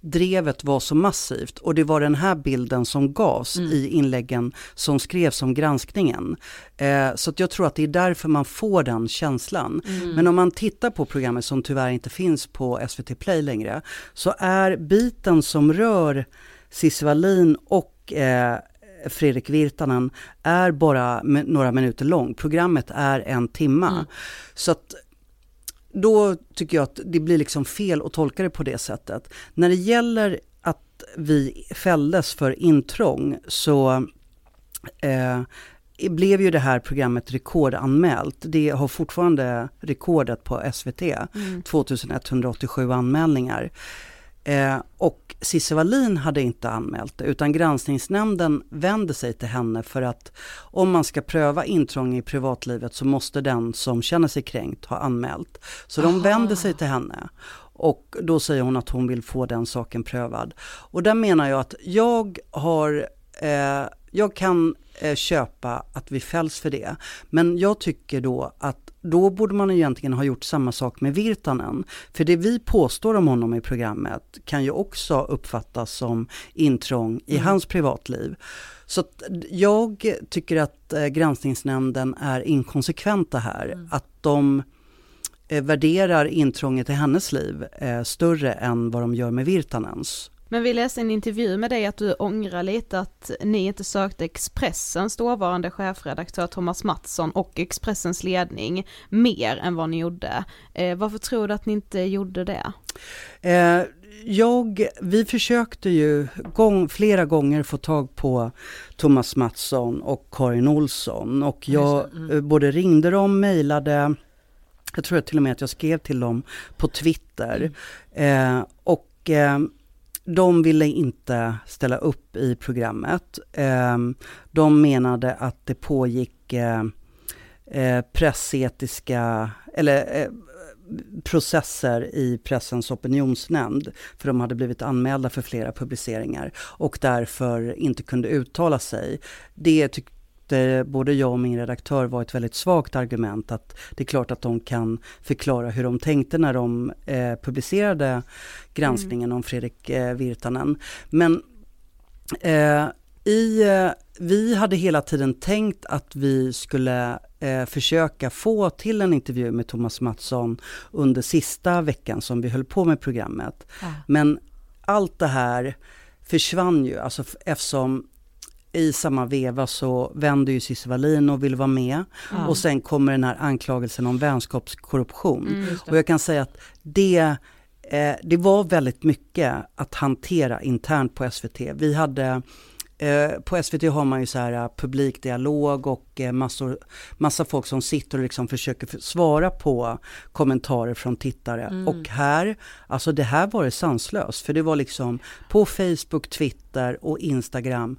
drevet var så massivt och det var den här bilden som gavs Mm. i inläggen som skrevs om granskningen. Eh, så jag tror att det är därför man får den känslan. Mm. Men om man tittar på programmet som tyvärr inte finns på SVT Play längre, så är biten som rör Cissi Wallin och eh, Fredrik Virtanen är bara några minuter lång. Programmet är en timma. Mm. Så att då tycker jag att det blir liksom fel att tolka det på det sättet. När det gäller att vi fälldes för intrång så eh, blev ju det här programmet rekordanmält. Det har fortfarande rekordet på SVT, Mm. 2187 anmälningar. Eh, och Cissi Wallin hade inte anmält det, utan granskningsnämnden vände sig till henne för att om man ska pröva intrång i privatlivet så måste den som känner sig kränkt ha anmält. Så de Aha. vände sig till henne. Och då säger hon att hon vill få den saken prövad. Och där menar jag att jag har, eh, jag kan eh, köpa att vi fälls för det. Men jag tycker då att då borde man egentligen ha gjort samma sak med Virtanen. För det vi påstår om honom i programmet kan ju också uppfattas som intrång i Mm. hans privatliv. Så jag tycker att eh, granskningsnämnden är inkonsekventa här. Mm. Att de eh, värderar intrånget i hennes liv eh, större än vad de gör med Virtanens. Men vi läste en intervju med dig att du ångrar lite att ni inte sökte Expressens dåvarande chefredaktör Thomas Mattsson och Expressens ledning mer än vad ni gjorde. Eh, varför tror du att ni inte gjorde det? Eh, jag, vi försökte ju gång, flera gånger få tag på Thomas Mattsson och Karin Olsson och jag mm. Eh, både ringde dem, mejlade, jag tror till och med att jag skrev till dem på Twitter. Mm. Eh, och eh, de ville inte ställa upp i programmet. Ehm, de menade att det pågick eh, eh, pressetiska, eller eh, processer i Pressens opinionsnämnd, för de hade blivit anmälda för flera publiceringar och därför inte kunde uttala sig. Det tyckte både jag och min redaktör var ett väldigt svagt argument att det är klart att de kan förklara hur de tänkte när de eh, publicerade granskningen mm. om Fredrik eh, Virtanen. Men eh, i, eh, vi hade hela tiden tänkt att vi skulle eh, försöka få till en intervju med Thomas Mattsson under sista veckan som vi höll på med programmet. Ja. Men allt det här försvann ju, alltså eftersom i samma veva så vänder ju Cissi Wallin och vill vara med. Ja. Och sen kommer den här anklagelsen om vänskapskorruption. Mm, och jag kan säga att det, eh, det var väldigt mycket att hantera internt på SVT. Vi hade Eh, på SVT har man ju så här uh, publikdialog och uh, massor, massa folk som sitter och liksom försöker svara på kommentarer från tittare. Mm. Och här, alltså det här var det sanslöst. För det var liksom på Facebook, Twitter och Instagram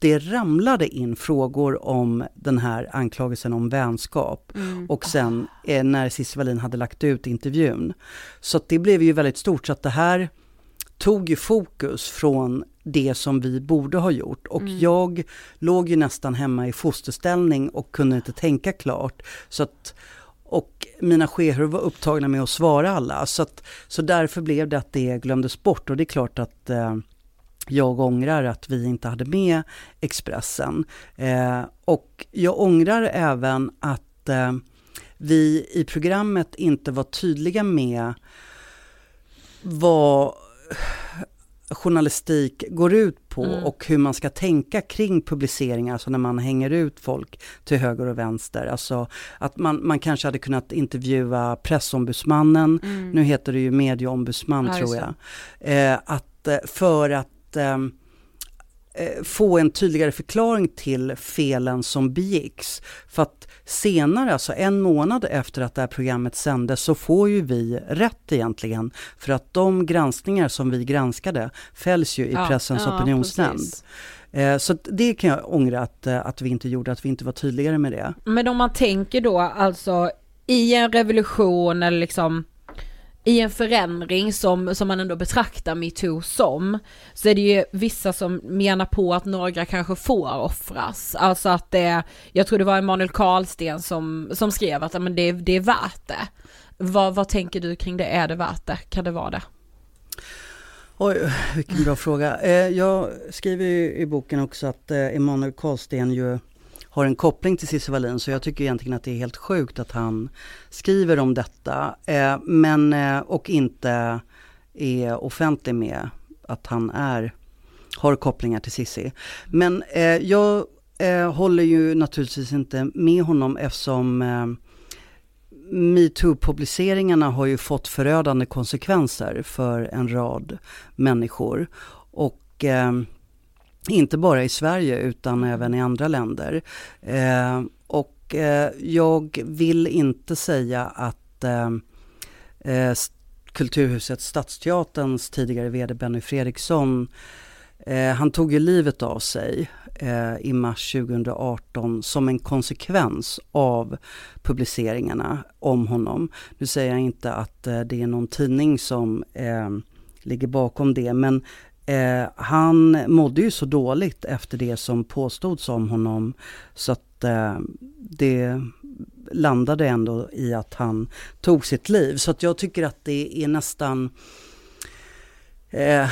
det ramlade in frågor om den här anklagelsen om vänskap. Mm. Och sen eh, när Cissi Wallin hade lagt ut intervjun. Så det blev ju väldigt stort. Så att det här tog ju fokus från det som vi borde ha gjort. Och mm. jag låg ju nästan hemma i fosterställning och kunde inte tänka klart. Så att, och mina chefer var upptagna med att svara alla. Så, att, så därför blev det att det glömdes bort. Och det är klart att eh, jag ångrar att vi inte hade med Expressen. Eh, och jag ångrar även att eh, vi i programmet inte var tydliga med vad journalistik går ut på mm. och hur man ska tänka kring publiceringar, alltså när man hänger ut folk till höger och vänster. Alltså att man, man kanske hade kunnat intervjua pressombudsmannen, mm. nu heter det ju medieombudsman ja, tror jag. Eh, att, eh, för att ehm, eh, få en tydligare förklaring till felen som begicks. För att senare, alltså en månad efter att det här programmet sändes, så får ju vi rätt egentligen. För att de granskningar som vi granskade fälls ju i ja, Pressens ja, opinionsnämnd. Eh, så det kan jag ångra att, eh, att vi inte gjorde, att vi inte var tydligare med det. Men om man tänker då alltså i en revolution eller liksom i en förändring som, som man ändå betraktar metoo som, så är det ju vissa som menar på att några kanske får offras. Alltså att det, jag tror det var Emanuel Karlsten som, som skrev att men det, det är värt det. Vad, vad tänker du kring det, är det värt det? Kan det vara det? Oj, vilken bra fråga. Eh, jag skriver i boken också att eh, Emanuel Karlsten ju har en koppling till Cissi Wallin så jag tycker egentligen att det är helt sjukt att han skriver om detta eh, men, eh, och inte är offentlig med att han är, har kopplingar till Cissi. Men eh, jag eh, håller ju naturligtvis inte med honom eftersom eh, metoo-publiceringarna har ju fått förödande konsekvenser för en rad människor. Och eh, inte bara i Sverige utan även i andra länder. Eh, och eh, jag vill inte säga att eh, eh Kulturhuset Stadsteaterns tidigare VD Benny Fredriksson eh, han tog ju livet av sig eh, i mars 2018 som en konsekvens av publiceringarna om honom. Nu säger jag inte att eh, det är någon tidning som eh, ligger bakom det men Eh, han mådde ju så dåligt efter det som påstods om honom så att eh, det landade ändå i att han tog sitt liv. Så att jag tycker att det är nästan eh,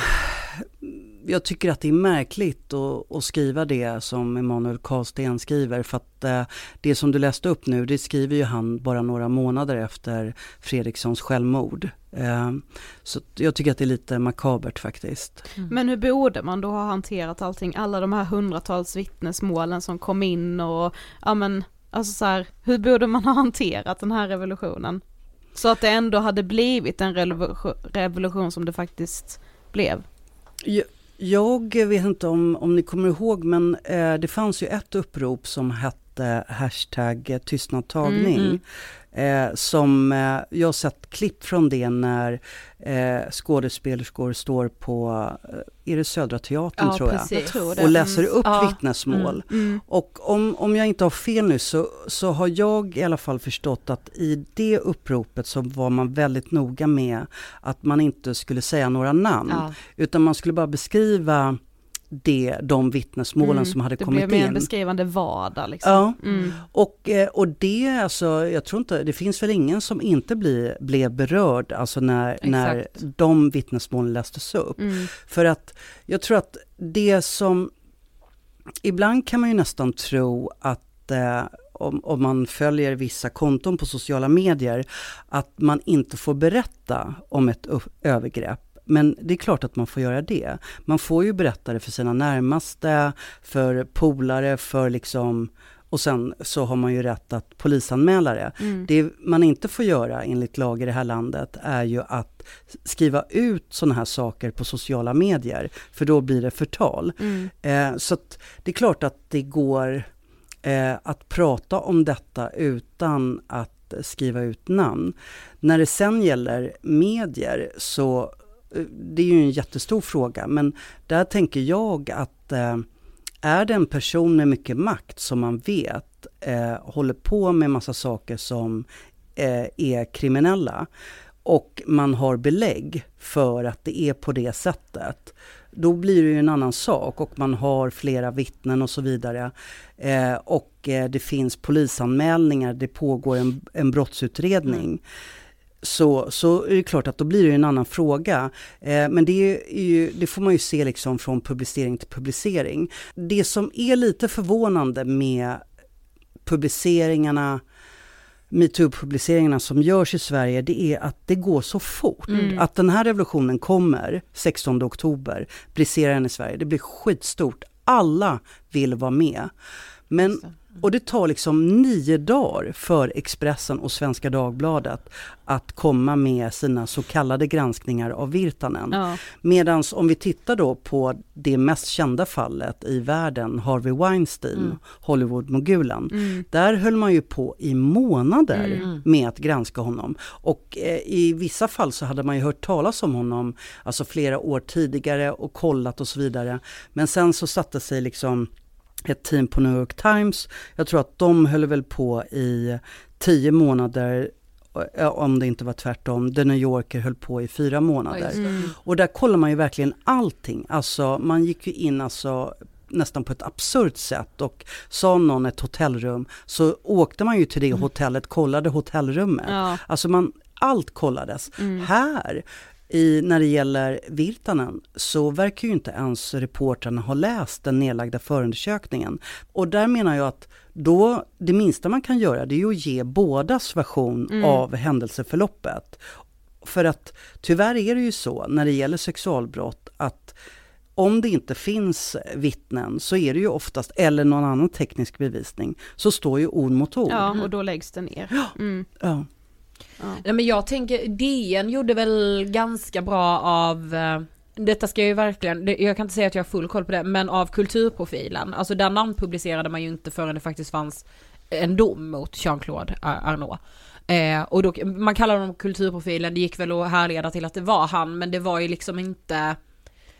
jag tycker att det är märkligt att, att skriva det som Emanuel Karlsten skriver för att eh, det som du läste upp nu det skriver ju han bara några månader efter Fredrikssons självmord. Eh, så jag tycker att det är lite makabert faktiskt. Mm. Men hur borde man då ha hanterat allting, alla de här hundratals vittnesmålen som kom in och ja men alltså så här, hur borde man ha hanterat den här revolutionen? Så att det ändå hade blivit en revolution, revolution som det faktiskt blev. Jag, vet inte om, om ni kommer ihåg men eh, det fanns ju ett upprop som hette hashtag tystnadtagning. Mm, mm. Eh, som eh, jag har sett klipp från det när eh, skådespelerskor står på, eh, är det Södra Teatern ja, tror jag, jag och läser mm. upp mm. vittnesmål. Mm. Och om, om jag inte har fel nu så, så har jag i alla fall förstått att i det uppropet så var man väldigt noga med att man inte skulle säga några namn, ja. utan man skulle bara beskriva det, de vittnesmålen mm, som hade kommit in. Det blev mer en beskrivande vardag. Liksom. Ja, mm. och, eh, och det alltså, jag tror inte, det finns väl ingen som inte bli, blev berörd alltså när, när de vittnesmålen lästes upp. Mm. För att jag tror att det som, ibland kan man ju nästan tro att eh, om, om, man följer vissa konton på sociala medier, att man inte får berätta om ett övergrepp. Men det är klart att man får göra det. Man får ju berätta det för sina närmaste, för polare, för liksom och sen så har man ju rätt att polisanmäla det. Mm. Det man inte får göra enligt lag i det här landet är ju att skriva ut sådana här saker på sociala medier, för då blir det förtal. Mm. Eh, så det är klart att det går eh, att prata om detta utan att skriva ut namn. När det sen gäller medier så det är ju en jättestor fråga, men där tänker jag att eh, är det en person med mycket makt som man vet eh, håller på med massa saker som eh, är kriminella och man har belägg för att det är på det sättet, då blir det ju en annan sak och man har flera vittnen och så vidare. Eh, och det finns polisanmälningar, det pågår en, en brottsutredning. Så, så är det klart att då blir det en annan fråga. Eh, men det, ju, det, får man ju se liksom från publicering till publicering. Det som är lite förvånande med publiceringarna metoo-publiceringarna som görs i Sverige, det är att det går så fort. Mm. Att den här revolutionen kommer 16 oktober, briserar den i Sverige, det blir skitstort. Alla vill vara med. Men och det tar liksom nio dagar för Expressen och Svenska Dagbladet att komma med sina så kallade granskningar av Virtanen. Ja. Medan om vi tittar då på det mest kända fallet i världen, Harvey Weinstein, mm. Hollywood-mogulen. Mm. Där höll man ju på i månader mm. med att granska honom. Och eh, i vissa fall så hade man ju hört talas om honom, alltså flera år tidigare och kollat och så vidare. Men sen så satte sig liksom ett team på New York Times. Jag tror att de höll väl på i tio månader om det inte var tvärtom, The New Yorker höll på i fyra månader. Mm. Och där kollar man ju verkligen allting. Alltså man gick ju in alltså nästan på ett absurt sätt och sa någon ett hotellrum så åkte man ju till det mm. hotellet, kollade hotellrummet. Ja. Alltså man, allt kollades. Mm. Här i, när det gäller Virtanen så verkar ju inte ens reportrarna ha läst den nedlagda förundersökningen. Och där menar jag att då, det minsta man kan göra det är ju att ge bådas version mm. av händelseförloppet. För att tyvärr är det ju så när det gäller sexualbrott att om det inte finns vittnen så är det ju oftast, eller någon annan teknisk bevisning, så står ju ord mot ord. Ja, och då läggs det ner. Mm. Ja. Ja. Nej men jag tänker, DN gjorde väl ganska bra av eh, detta ska jag ju verkligen, jag kan inte säga att jag har full koll på det, men av kulturprofilen. Alltså där namn publicerade man ju inte förrän det faktiskt fanns en dom mot Jean-Claude Arnault. Eh, och då, man kallar honom kulturprofilen, det gick väl att härleda till att det var han, men det var ju liksom inte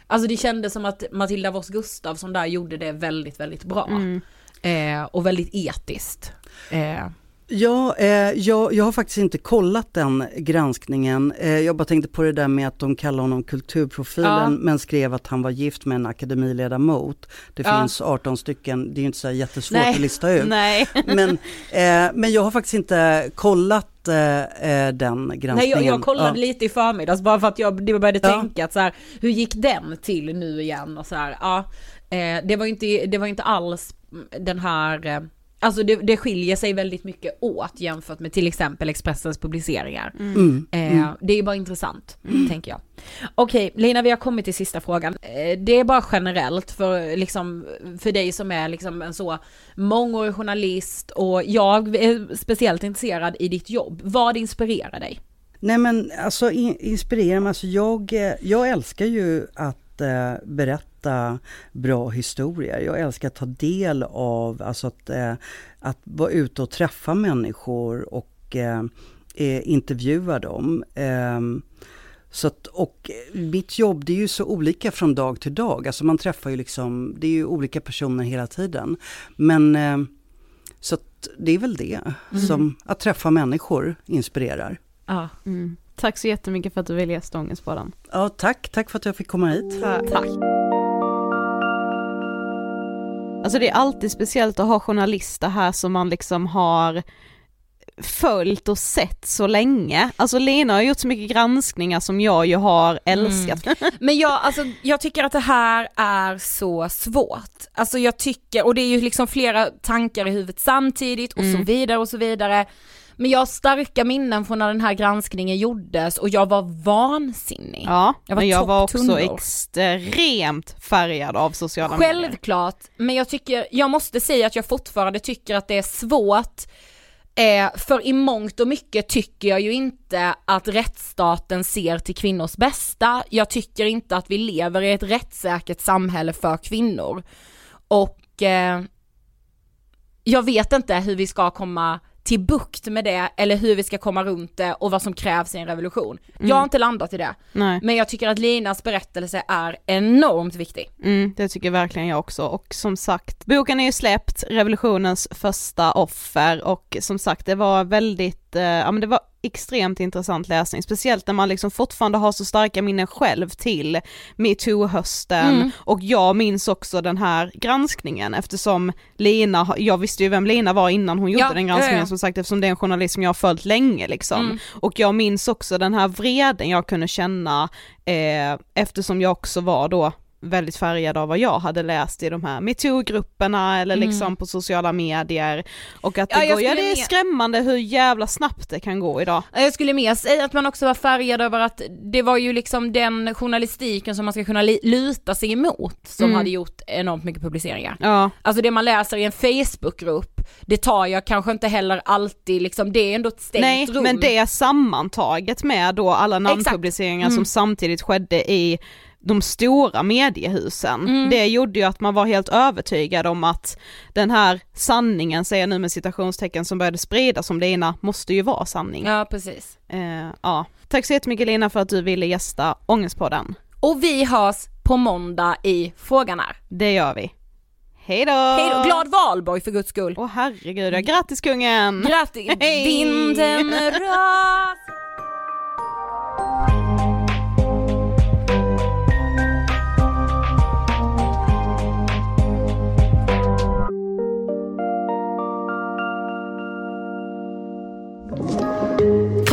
Alltså det kändes som att Matilda Voss Gustafsson där gjorde det väldigt, väldigt bra. Mm. Eh, och väldigt etiskt. Eh. Ja, eh, jag, jag har faktiskt inte kollat den granskningen. Eh, jag bara tänkte på det där med att de kallar honom kulturprofilen ja. men skrev att han var gift med en akademiledamot. Det ja. finns 18 stycken, det är ju inte så jättesvårt Nej. att lista ut. Nej. Men, eh, men jag har faktiskt inte kollat eh, eh, den granskningen. Nej, jag, jag kollade ja. lite i förmiddags bara för att jag började tänka att så här, hur gick den till nu igen och så här, ja. Eh, det var ju inte, det var inte alls den här Alltså det, det skiljer sig väldigt mycket åt jämfört med till exempel Expressens publiceringar. Mm. Eh, Mm. det är ju bara intressant, tänker jag. Okej, Lina vi har kommit till sista frågan. Eh, det är bara generellt för, liksom, för dig som är liksom en så mångårig journalist och jag är speciellt intresserad i ditt jobb. Vad inspirerar dig? Nej men alltså in, inspirera mig, alltså jag, eh, jag älskar ju att eh, berätta bra historier. Jag älskar att ta del av, alltså att, eh, att vara ute och träffa människor och eh, eh, intervjua dem. Ehm, så att, och mitt jobb det är ju så olika från dag till dag. Alltså man träffar ju liksom, det är ju olika personer hela tiden. Men eh, så att det är väl det, som att träffa människor inspirerar. Ja. Mm. Tack så jättemycket för att du ville gästa Ångestpodden. Ja, tack. Tack för att jag fick komma hit. Tack. Alltså det är alltid speciellt att ha journalister här som man liksom har följt och sett så länge. Alltså Lena har gjort så mycket granskningar som jag ju har älskat. Men jag, alltså, jag tycker att det här är så svårt. Alltså jag tycker, och det är ju liksom flera tankar i huvudet samtidigt och så Mm. vidare och så vidare. Men jag har starka minnen från när den här granskningen gjordes och jag var vansinnig. Ja, Jag var men jag var också extremt färgad av sociala medier. Självklart, men jag tycker, jag måste säga att jag fortfarande tycker att det är svårt eh, för i mångt och mycket tycker jag ju inte att rättsstaten ser till kvinnors bästa. Jag tycker inte att vi lever i ett rättssäkert samhälle för kvinnor. Och eh, jag vet inte hur vi ska komma till bukt med det eller hur vi ska komma runt det och vad som krävs i en revolution. Jag har inte landat i det. Nej. Men jag tycker att Linas berättelse är enormt viktig. Mm, det tycker verkligen jag också och som sagt, boken är ju släppt, revolutionens första offer och som sagt det var väldigt, ja men det var extremt intressant läsning, speciellt när man liksom fortfarande har så starka minnen själv till metoo-hösten Mm. och jag minns också den här granskningen eftersom Lina, jag visste ju vem Lina var innan hon gjorde Ja, den granskningen ja, ja. som sagt eftersom det är en journalist som jag har följt länge liksom. Mm. Och jag minns också den här vreden jag kunde känna eh, eftersom jag också var då väldigt färgad av vad jag hade läst i de här metoo-grupperna eller Mm. liksom på sociala medier och att Ja, det jag går, ja det är skrämmande hur jävla snabbt det kan gå idag. Jag skulle mer säga att man också var färgad över att det var ju liksom den journalistiken som man ska kunna luta sig emot som Mm. hade gjort enormt mycket publiceringar. Ja, Alltså det man läser i en Facebookgrupp, det tar jag kanske inte heller alltid liksom, det är ändå ett stängt nej rum. men det sammantaget med då alla namnpubliceringar Mm. som samtidigt skedde i de stora mediehusen, Mm. det gjorde ju att man var helt övertygad om att den här sanningen, säger jag nu med citationstecken, som började spridas om Lina, måste ju vara sanning. Ja precis. Eh, ja. Tack så jättemycket Lina för att du ville gästa Ångestpodden. Och vi hörs på måndag i Frågan är. Det gör vi. Hej då! Hej då, glad valborg för guds skull. Åh herregud, ja, grattis kungen! Grattis, Hej. vinden ras.